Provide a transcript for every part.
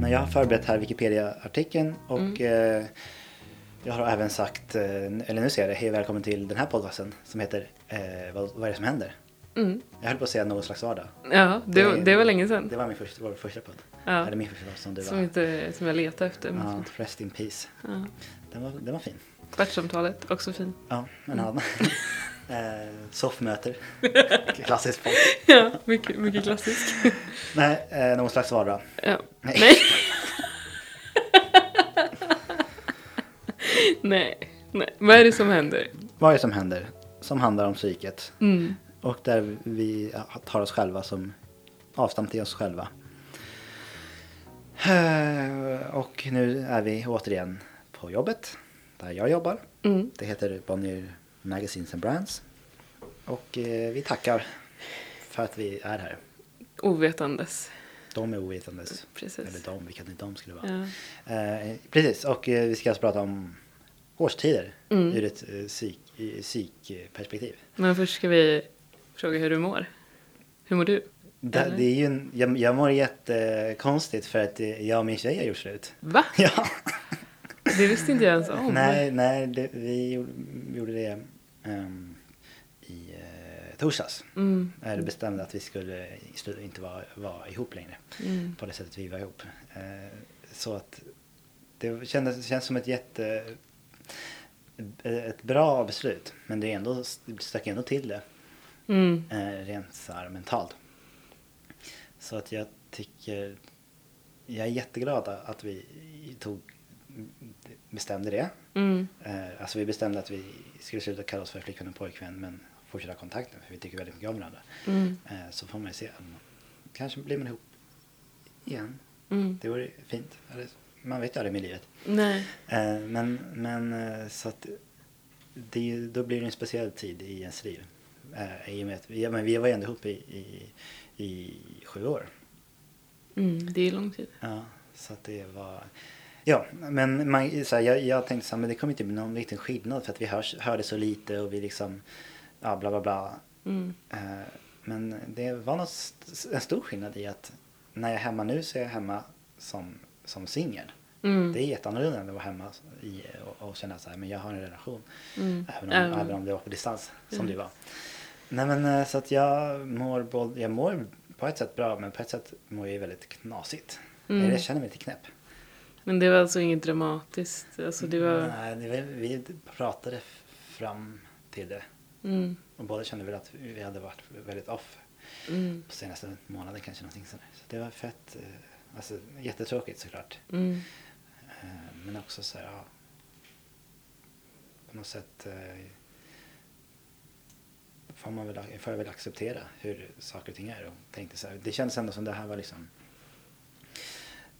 Men jag har förberett här Wikipedia-artikeln och Mm. eh, jag har även sagt, eh, eller nu säger jag det, hej välkommen till den här podcasten som heter eh, vad, vad är det som händer? Mm. Jag höll på att säga någon slags vardag. Ja, det, Det- det var länge sedan. Det var min första, vår första podd. Ja. Eller min första podd som du Som, var. inte, som jag letade efter. Ja, rest in peace. Ja. Den var, den var fin. Kvartssamtalet, också fin. Ja, en annan. eh, soffmöter. Klassisk podd. Ja, mycket, mycket klassisk. Nej, eh, någon slags vardag. Ja. Nej. Nej. nej. Nej. Vad är det som händer? Vad är det som händer? Som handlar om psyket. Mm. Och där vi tar oss själva som avstamp till oss själva. Eh, Och nu är vi återigen på jobbet. Där jag jobbar. Mm. Det heter Bonnier Magazines and Brands. Och eh, vi tackar för att vi är här. Ovetandes. De är ovetandes. Precis. Eller de, vilka de skulle vara. Ja. Eh, precis, och eh, vi ska alltså prata om årstider Mm. ur ett eh, psykperspektiv. Men först ska vi fråga hur du mår. Hur mår du? Det, det är ju en, jag, jag mår jättekonstigt för att eh, jag och min tjej har gjort slut. Va? Ja. Det visste inte jag ens om. nej, nej det, vi gjorde, det i eh, torsdags. Mm. Eller bestämde att vi skulle inte vara, vara ihop längre. Mm. På det sättet vi var ihop. Eh, så att det kändes, känns som ett jätte... Ett bra beslut. Men det är ändå, det stack ändå till det. Mm. eh, rent så här mentalt. Så att jag tycker, jag är jätteglad att vi tog, bestämde det. Mm. Eh, alltså vi bestämde att vi skulle sluta kalla oss för flickvän och pojkvän men fortsätta kontakten för vi tycker väldigt mycket om varandra. Mm. Eh, så får man ju se, kanske blir man ihop igen. Mm. Det vore fint. Man vet ju aldrig med livet. Nej. Eh, men, men så att det, då blir det en speciell tid i ens liv. I och med att vi, ja, men vi var ju ändå ihop i, i, i sju år. Mm. Det är lång tid. Ja, så att det var... Ja, men man, så här, jag, jag tänkte så här, men det kommer inte bli någon liten skillnad för att vi hörs, hörde så lite och vi liksom, ja bla bla bla. Mm. Eh, men det var något, en stor skillnad i att när jag är hemma nu så är jag hemma som, som singel. Mm. Det är jätteannorlunda än att vara hemma i, och, och känna så här, men jag har en relation. Mm. Även, om, Även- även om det var på distans, som Mm. det var. Nej men eh, så att jag mår, både, jag mår på ett sätt bra, men på ett sätt mår jag väldigt knasigt. Mm. Jag känner mig lite knäpp. Men det var alltså inget dramatiskt? Alltså det var... Nej, vi pratade fram till det. Mm. Och båda kände väl att vi hade varit väldigt off Mm. på senaste månaden kanske någonting sådär. Så det var fett, eh, alltså jättetråkigt såklart. Mm. Eh, Men också så här, ja. På något sätt eh, får, man väl, får jag väl acceptera hur saker och ting är. Och tänkte så här, det kändes ändå som det här var liksom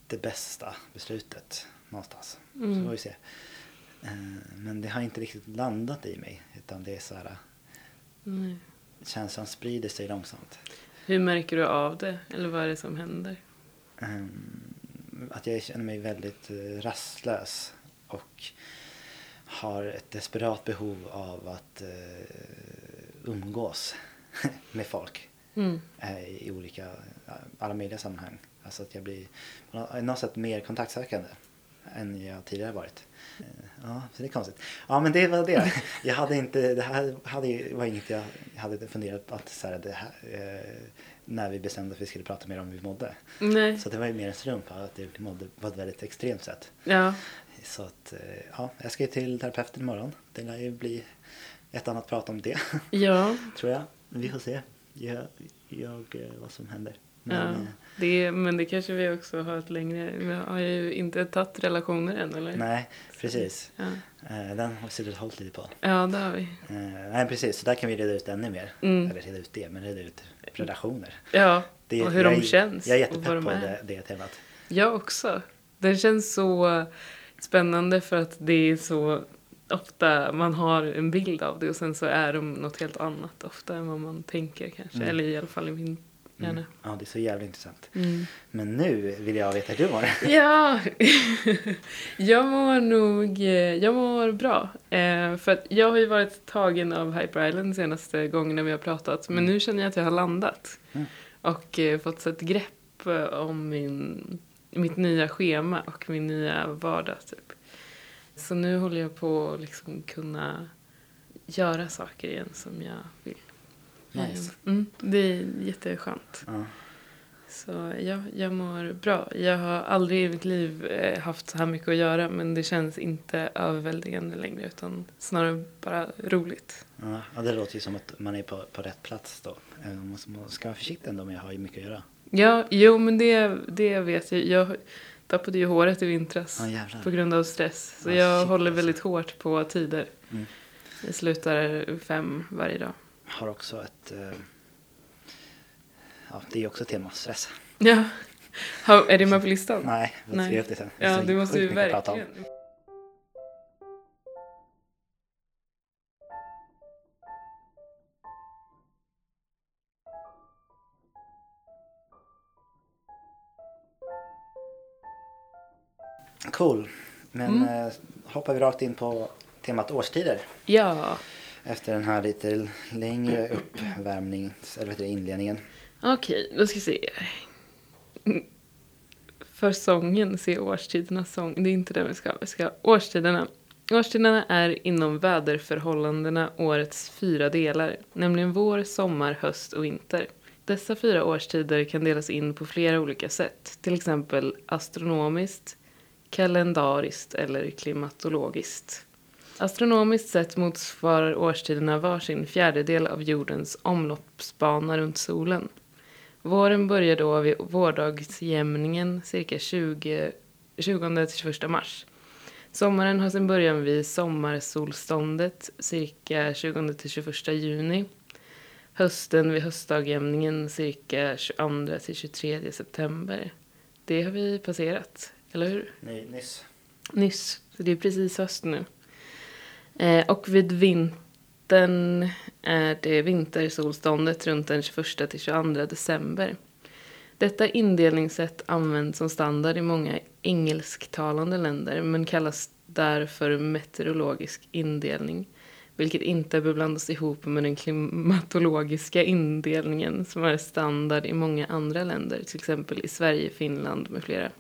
det bästa beslutet någonstans. Så Mm. får vi se. Eh, Men det har inte riktigt landat i mig. Utan det är så här, Nej. känslan sprider sig långsamt. Hur märker du av det? Eller vad är det som händer? Ehm, att jag känner mig väldigt eh, rastlös och har ett desperat behov av att eh, umgås med folk Mm. eh, i olika, eh, alla möjliga sammanhang. Alltså att jag blir på nå- något sätt mer kontaktsökande än jag tidigare varit. Eh, Ja, så det är konstigt. Ja, men det var det. Jag hade inte, det här hade, var inget jag hade funderat på att så här, här, eh, när vi bestämde att vi skulle prata mer om hur vi mådde. Nej. Så det var ju mer en slump att det mådde på ett väldigt extremt sätt. Ja. Så att, eh, ja, jag ska ju till terapeuten imorgon. Det lär ju bli ett annat prat om det, Ja. tror jag. Vi får se jag, jag, eh, vad som händer. Men, ja. Det, men det kanske vi också har ett längre... Vi har ju inte tagit relationer än, eller? nej, precis. Ja, Eh, den har vi suttit och hållit lite på. ja det har vi. Eh, nej, precis. Så där kan vi reda ut ännu mer. Mm. Eller reda ut det, men reda ut relationer. Ja, Det, och hur jag, de känns. Jag är jättepepp på det, det temat. Jag också. Det känns så spännande för att det är så ofta man har en bild av det och sen så är de något helt annat ofta än vad man tänker kanske. Mm. Eller i alla fall i min hjärna. Mm. Ja, det är så jävla intressant. Mm. Men nu vill jag veta hur du mår. Ja, jag mår nog, eh, jag mår bra. Eh, för att jag har ju varit tagen av Hyper Island senaste gångerna vi har pratat. Men Mm. nu känner jag att jag har landat. Mm. Och eh, fått ett grepp om min mitt nya schema och min nya vardag. Typ. Så nu håller jag på att liksom kunna göra saker igen som jag vill. Nice. Mm, det är jätteskönt. Ja. Så ja, jag mår bra. Jag har aldrig i mitt liv eh, haft så här mycket att göra men det känns inte överväldigande längre utan snarare bara roligt. Ja, det låter ju som att man är på, på rätt plats då. Eh, Man måste- man ska vara försiktig ändå med att ha ju mycket att göra. Ja, jo men det, det vet jag. Jag tappade ju håret i vintras Ja, på grund av stress. Så Ja, jag shit, håller alltså. väldigt hårt på tider. Mm. Jag slutar fem varje dag. Har också ett... eh, Ja, det är också tema, stress. Ja. Ha, är det med på listan? Nej, Nej. trevligt det sen. Det är Ja, det måste vi verkligen. Cool. Men Mm. eh, hoppar vi rakt in på temat årstider. Ja, efter den här lite längre uppvärmnings... Eller vad heter det, inledningen. okej, då ska vi se. För sången, se årstidernas sång. Det är inte det vi ska. Vi ska årstiderna. Årstiderna är inom väderförhållandena årets fyra delar, nämligen vår, sommar, höst och vinter. Dessa fyra årstider kan delas in på flera olika sätt, till exempel astronomiskt, kalendariskt eller klimatologiskt. Astronomiskt sett motsvarar årstiderna varsin fjärdedel av jordens omloppsbana runt solen. Våren börjar då vid vårdagsjämningen cirka 20 20-21 mars. Sommaren har sin början vid sommarsolståndet cirka 20-21 juni. Hösten vid höstdagjämningen cirka 22-23 september. Det har vi passerat, eller hur? Ny, nyss. Nyss, så det är precis höst nu. Eh, och vid vintern eh, är det vintersolståndet runt den 21 till 22 december. Detta indelningssätt används som standard i många engelsktalande länder men kallas därför meteorologisk indelning, vilket inte bör blandas ihop med den klimatologiska indelningen som är standard i många andra länder, till exempel i Sverige, Finland med flera.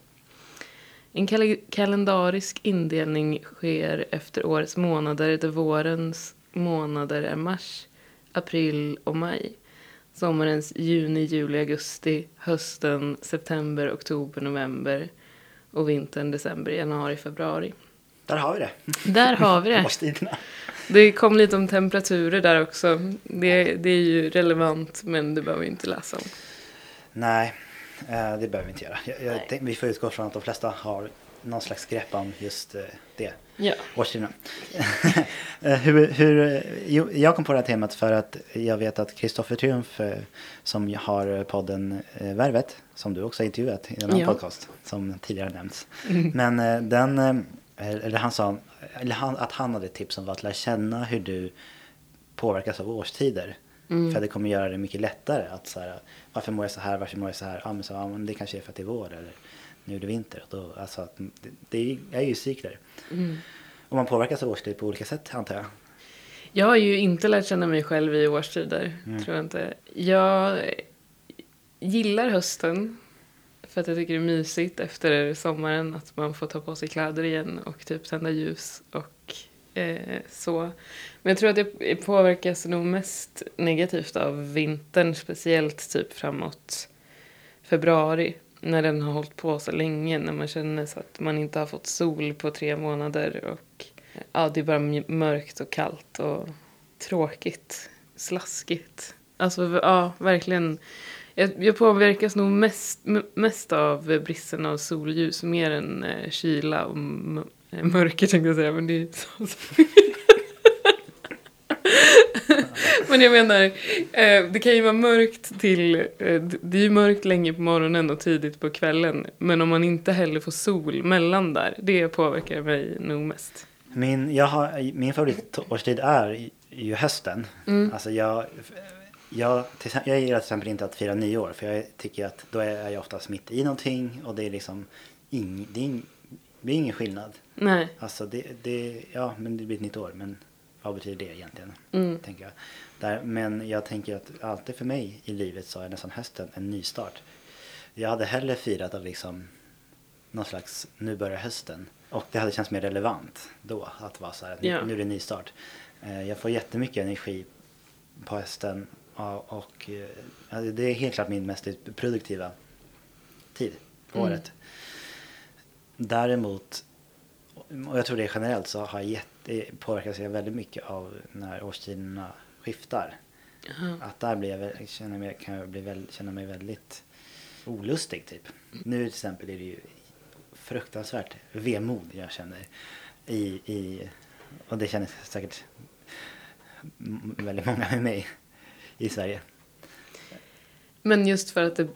En kal- kalendarisk indelning sker efter årets månader där vårens månader är mars, april och maj. Sommarens juni, juli, augusti, hösten, september, oktober, november och vintern, december, januari, februari. Där har vi det. Där har vi det. Det kom lite om temperaturer där också. Det, det är ju relevant men det behöver vi inte läsa om. Nej, det behöver vi inte göra. Jag, jag Nej. tänk, vi får utgå från att de flesta har någon slags grepp om just eh, det. Ja. Årstiderna. Eh, hur, hur, eh, jo, jag kom på det här temat för att jag vet att Kristoffer Triumf eh, som har podden eh, Värvet, som du också har intervjuat i en annan Ja. podcast som tidigare nämnts. Men eh, den, eh, eller han sa, eller han, att han hade ett tips om att lära känna hur du påverkas av årstider. Mm. För det kommer göra det mycket lättare att så här, varför mår jag så här, varför mår jag så här? Ja men, så, ja, men det kanske är för att det är vår eller nu är det vinter. Och Då, alltså, att det, det är ju cykler. Mm. Och man påverkas av årstid på olika sätt antar jag. Jag har ju inte lärt känna mig själv i årstider, Mm. tror jag inte. Jag gillar hösten för att jag tycker det är mysigt efter sommaren att man får ta på sig kläder igen och typ tända ljus och eh, så. Men jag tror att jag påverkas nog mest negativt av vintern, speciellt typ framåt februari när den har hållit på så länge, när man känner så att man inte har fått sol på tre månader och ja, det är bara mörkt och kallt och tråkigt, slaskigt. Alltså ja, verkligen. Jag, jag påverkas nog mest, mest av bristen av solljus mer än eh, kyla och mörker tänkte jag säga, men det är så. så. Men jag menar, eh, det kan ju vara mörkt till, eh, det är ju mörkt länge på morgonen och tidigt på kvällen. Men om man inte heller får sol mellan där, det påverkar mig nog mest. Min, jag har, min favoritårstid är ju hösten. Mm. Alltså jag, jag, till, jag gillar till exempel inte att fira nyår för jag tycker att då är jag oftast mitt i någonting och det är liksom ing, det, är ing, det är ingen skillnad. Nej. Alltså det, det, ja men det blir ett nytt år men vad betyder det egentligen? Mm. Tänker jag. Där, men jag tänker att alltid för mig i livet så är nästan hösten en nystart. Jag hade hellre firat att liksom någon slags, nu börjar hösten. Och det hade känts mer relevant då att vara så här, nu, nu är det nystart. Eh, jag får jättemycket energi på hösten och, och eh, det är helt klart min mest produktiva tid på Mm. året. Däremot, och jag tror det är generellt, så har jätte, påverkas jag väldigt mycket av när årstiderna skiftar. Ja. Att där blir jag, känner mig, kan jag bli väl, känna mig väldigt olustig typ. Nu till exempel är det ju fruktansvärt vemod jag känner i, i och det känner säkert väldigt många med mig i Sverige. Men just för att det...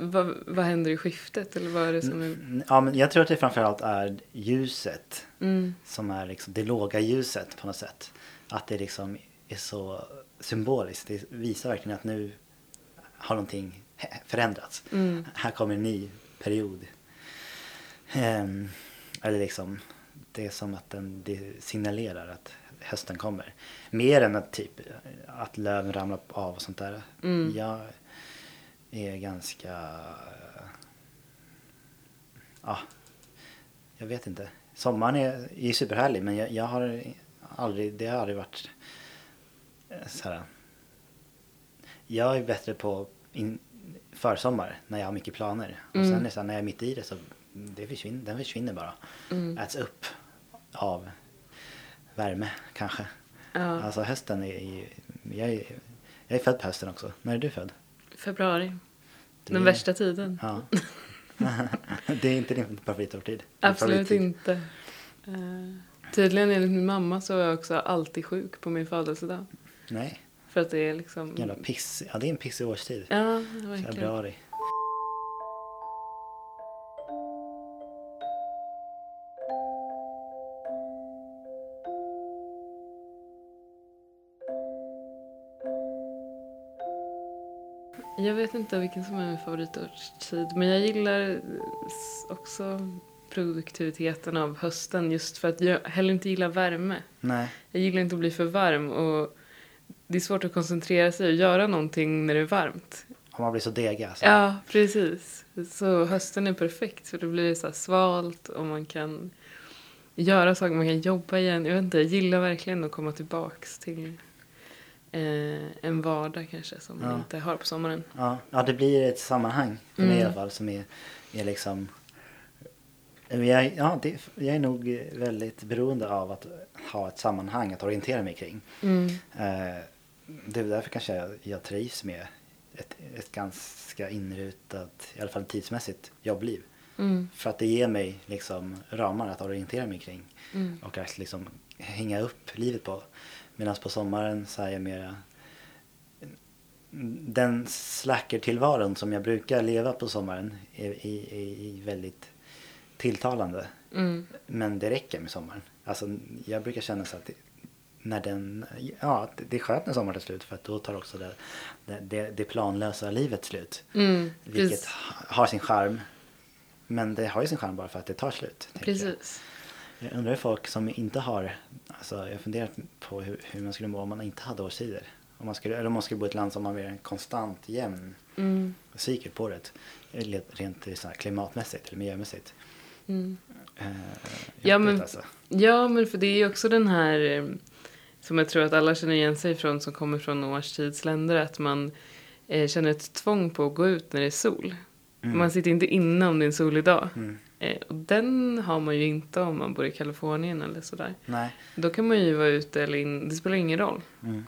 Vad, vad händer i skiftet? Eller vad är det som är... Mm, Ja, men jag tror att det framförallt är ljuset Mm. som är liksom det låga ljuset på något sätt. Att det liksom är så symboliskt. Det visar verkligen att nu har någonting förändrats. Mm. Här kommer en ny period. Ehm, eller liksom, det är som att den det signalerar att hösten kommer. Mer än att typ att löven ramlar av och sånt där. Mm. Jag är ganska... Ja, jag vet inte. Sommaren är, är superhärlig men jag, jag har aldrig, det har aldrig varit eh, så här. Jag är bättre på in, försommar när jag har mycket planer. Och Mm. sen är det så här, när jag är mitt i det så det försvinner, den försvinner bara. Mm. Äts upp av värme kanske. Ja. Alltså hösten är, är jag, är jag är född på hösten också. När är du född? Februari. Den är- värsta tiden. Ja. det är inte din favoritårstid? Din Absolut favorittid? inte. Uh, tydligen enligt min mamma så är jag också alltid sjuk på min födelsedag. Nej, För att det är liksom... jävla piss. Ja, det är en pissig årstid. Ja, verkligen. Februari. Jag vet inte vilken som är min favoritårstid. Men jag gillar också produktiviteten av hösten. Just för att jag heller inte gillar värme. Nej, Jag gillar inte att bli för varm. Och det är svårt att koncentrera sig och göra någonting när det är varmt. om man blir så dega. Alltså. Ja, precis. Så hösten är perfekt för då blir det så svalt och man kan göra saker, man kan jobba igen. Jag vet inte, jag gillar verkligen att komma tillbaks till eh, en vardag kanske som man Ja. inte har på sommaren. Ja, ja, det blir ett sammanhang för mig i Mm. alla fall som är, är liksom... Men Jag, ja, det, jag är nog väldigt beroende av att ha ett sammanhang att orientera mig kring. Mm. Eh, det är därför kanske jag, jag trivs med ett, ett ganska inrutat, i alla fall tidsmässigt, jobbliv. Mm. För att det ger mig liksom ramar att orientera mig kring Mm. och att liksom hänga upp livet på. Medan på sommaren så är jag mera den slacker-tillvaron som jag brukar leva på sommaren är, är, är, väldigt tilltalande. Mm. Men det räcker med sommaren. Alltså, jag brukar känna så att det, när den, ja, det är skönt när sommaren är slut för att då tar också det, det, det, planlösa livet slut. Mm. Vilket Precis. ha- har sin charm. Men det har ju sin charm bara för att det tar slut. tänker jag. Jag undrar hur folk som inte har, alltså jag har funderat på hur, hur man skulle må om man inte hade årstider. Om man skulle, eller om man skulle bo i ett land som har mer en konstant jämn Mm. cykel på det. Eller Rent så här klimatmässigt eller miljömässigt. Mm. Eh, Ja, men- alltså. Ja, men för det är ju också den här eh, som jag tror att alla känner igen sig från som kommer från årstidsländer att man eh, känner ett tvång på att gå ut när det är sol. Mm. Man sitter inte inne om det är en solig dag. Mm. Eh, och den har man ju inte om man bor i Kalifornien eller sådär. Nej. Då kan man ju vara ute eller in, det spelar ingen roll. Mm.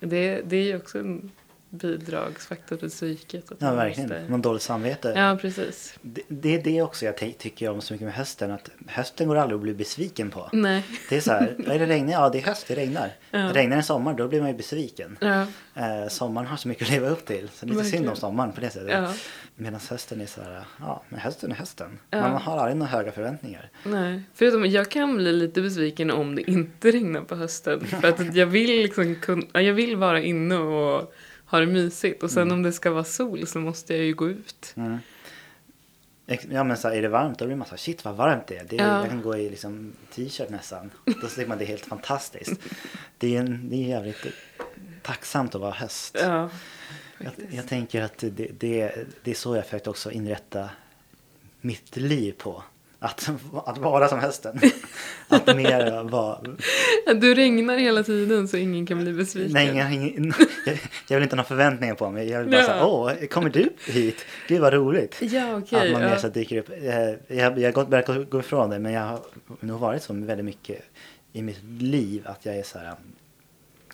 Det, det är ju också en bidragsfaktor till psyket. Att Ja, verkligen. måste- Man dåligt samvete. Ja, precis. Det, det är det också jag ty- tycker om så mycket med hösten. Att hösten går aldrig att bli besviken på. Nej. Det är så här, är det regnar? Ja, det är höst, det regnar. Ja. Regnar det sommar, då blir man ju besviken. Ja, Eh, sommaren har så mycket att leva upp till. Så det är lite synd Verkligen. om sommaren på det sättet. ja, Medan hösten är så här, ja, men hösten är hösten. Ja. Man har aldrig några höga förväntningar. nej. Förutom jag kan bli lite besviken om det inte regnar på hösten. För att jag vill liksom kun, ja, jag vill vara inne och ha det mysigt. Och sen Mm. om det ska vara sol så måste jag ju gå ut. Mm. Ja men så här, är det varmt då blir man så här, shit vad varmt det är. Det är Ja. Jag kan gå i liksom t-shirt nästan. Då tycker man det är helt fantastiskt. Det är, en, det är jävligt tacksamt att vara höst. Ja, Jag, jag tänker att det, det, det är så jag försökt också inrätta mitt liv på. Att, att vara som hösten. Att mer vara... Du regnar hela tiden så ingen kan bli besviken. Nej, ingen, jag, jag vill inte ha några förväntningar på mig. Jag vill bara Ja. säga, åh, kommer du hit? Gud vad roligt. Ja, okej. att man mer ja. så dyker upp. Eh, Jag, jag har börjat gå- ifrån det men jag har nog varit så väldigt mycket i mitt liv att jag är så här,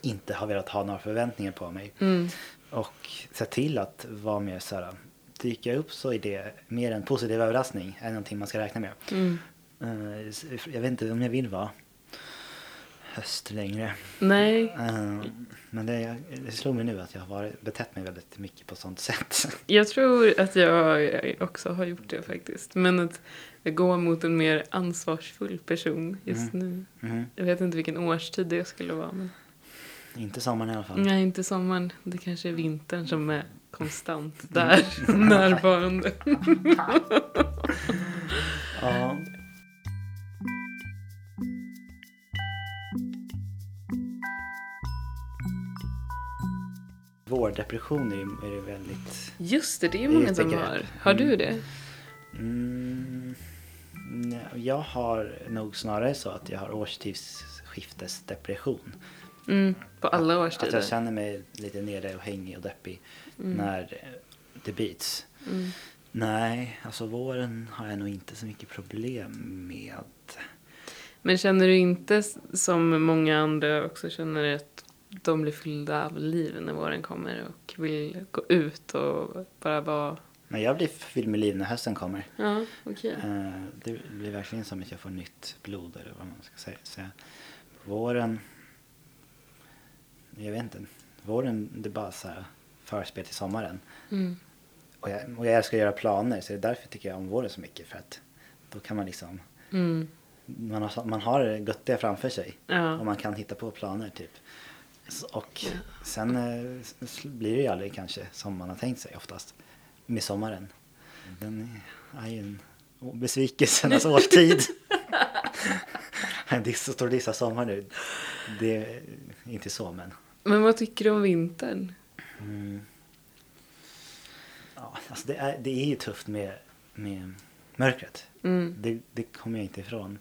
inte har velat ha några förväntningar på mig. Mm. Och sett till att vara mer så här, dyker jag upp så är det mer en positiv överraskning än någonting man ska räkna med. Mm. Eh, Jag vet inte om jag vill vara höst längre. Nej, Eh, Men det, det slog mig nu att jag har varit, betett mig väldigt mycket på sånt sätt. jag tror att jag också har gjort det faktiskt. Men att jag går mot en mer ansvarsfull person just nu. Mhm. Jag vet inte vilken årstid det skulle vara. Men... Inte sommaren i alla fall. Nej, inte sommaren. Det kanske är vintern som är konstant där, närvarande. Ja. Vårdepression är ju- är det väldigt... Just det, det är är många som har. Har du det? Mm, nej, jag har nog snarare så att jag har årstidsskiftesdepression. Mm, på alla Att årstider? jag känner mig lite nere och hängig och deppig när eh, det byts. Mm. Nej, alltså våren har jag nog inte så mycket problem med. Men känner du inte som många andra också känner att de blir fyllda av liv när våren kommer och vill gå ut och bara vara... Men jag blir fylld med liv när hösten kommer. Ja, okej. Eh, Det blir verkligen som att jag får nytt blod eller vad man ska säga. På våren, jag vet inte, våren det är bara så här förspel till sommaren. Mm. Och jag, och jag älskar att göra planer så det är därför tycker jag om våren så mycket för att då kan man liksom, Mm. man har, man har det göttiga framför sig och Ja. man kan hitta på planer typ. Och sen eh, blir det ju aldrig kanske som man har tänkt sig oftast med sommaren. Den är ju en besvikelsernas årstid. det är så står dissa sommar nu. Det är inte så men. Men vad tycker du om vintern? Mm. Ja, alltså det, är, det är ju tufft med, med mörkret. Mm. Det, det kommer jag inte ifrån.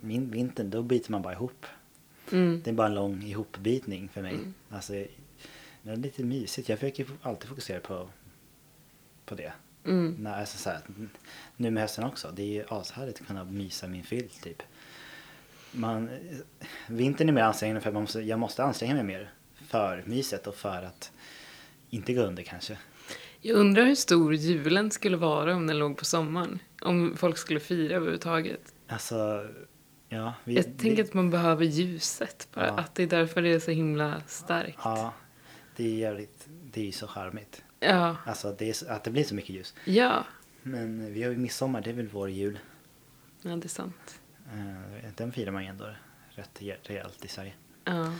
Min vintern, då biter man bara ihop. Mm. Det är bara en lång ihopbitning för mig. Alltså, det är lite mysigt. Jag försöker alltid fokusera på, på det. Mm. Nej, alltså, så här, nu med hösten också. Det är ju ashärligt att kunna mysa min filt typ. Man, vintern är mer ansträngande för att man måste, jag måste anstränga mig mer för myset och för att inte gå under kanske. Jag undrar hur stor julen skulle vara om den låg på sommaren. Om folk skulle fira överhuvudtaget. Alltså, ja. Vi, Jag tänker att man behöver ljuset bara. Ja. Att det är därför det är så himla starkt. Ja, det är jävligt, det är ju så charmigt. Ja. Alltså det är, att det blir så mycket ljus. Ja. Men vi har ju midsommar, det är väl vår jul. Ja, det är sant. Eh, Den firar man ju ändå rätt re- rejält i Sverige. Ja.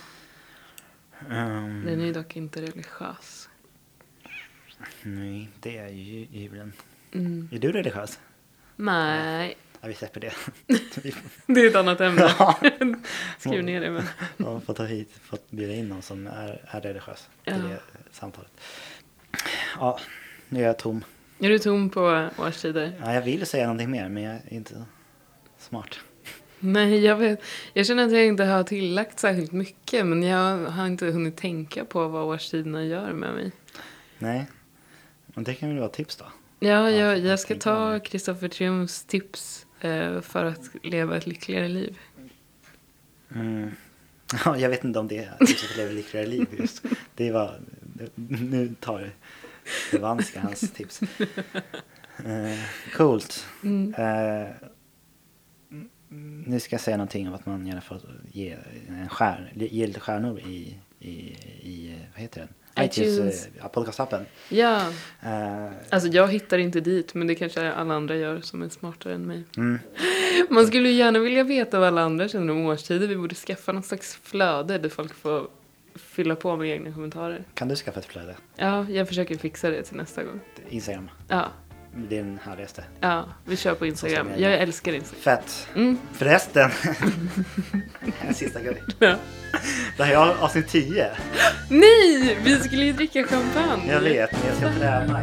Um, Den är dock inte religiös. Nej, det är ju julen. Mm. Är du religiös? Nej, Ja, vi släpper det. det är ett annat ämne. Ja. Skriv ner det. Men. har fått ta hit, fått bjuda in någon som är, är religiös till Ja. det samtalet. Ja, nu är jag tom. Är du tom på årstider? Ja, jag vill säga någonting mer, men jag är inte smart. Nej, jag vet. Jag känner att jag inte har tillagt särskilt mycket. Men jag har inte hunnit tänka på vad årstiderna gör med mig. Nej, men det kan väl vara tips då. Ja, Ja, jag, jag ska ta. Kristoffer Triumfs tips eh, för att leva ett lyckligare liv. Mm. Ja, jag vet inte om det är tipset att leva ett lyckligare liv just. Det var, nu tar det vanska hans tips. Eh, coolt. Mm. Eh, nu ska jag säga någonting om att man gärna får ge, en stjärn, ge lite stjärnor i, i, i vad heter den? iTunes. eh, podcastappen. Ja, Eh, alltså jag hittar inte dit men det kanske alla andra gör som är smartare än mig. mm. Man skulle ju gärna vilja veta vad alla andra känner om årstider. Vi borde skaffa någon slags flöde där folk får fylla på med egna kommentarer. Kan du skaffa ett flöde? Ja, jag försöker fixa det till nästa gång. Instagram. Ja, Det är den härligaste. ja vi kör på Instagram. Jag älskar Instagram. Fett. Mm. Förresten. en sista grej. Ja. Det här är avsnitt 10. Nej, vi skulle ju dricka champagne. Jag vet, men jag ska träna.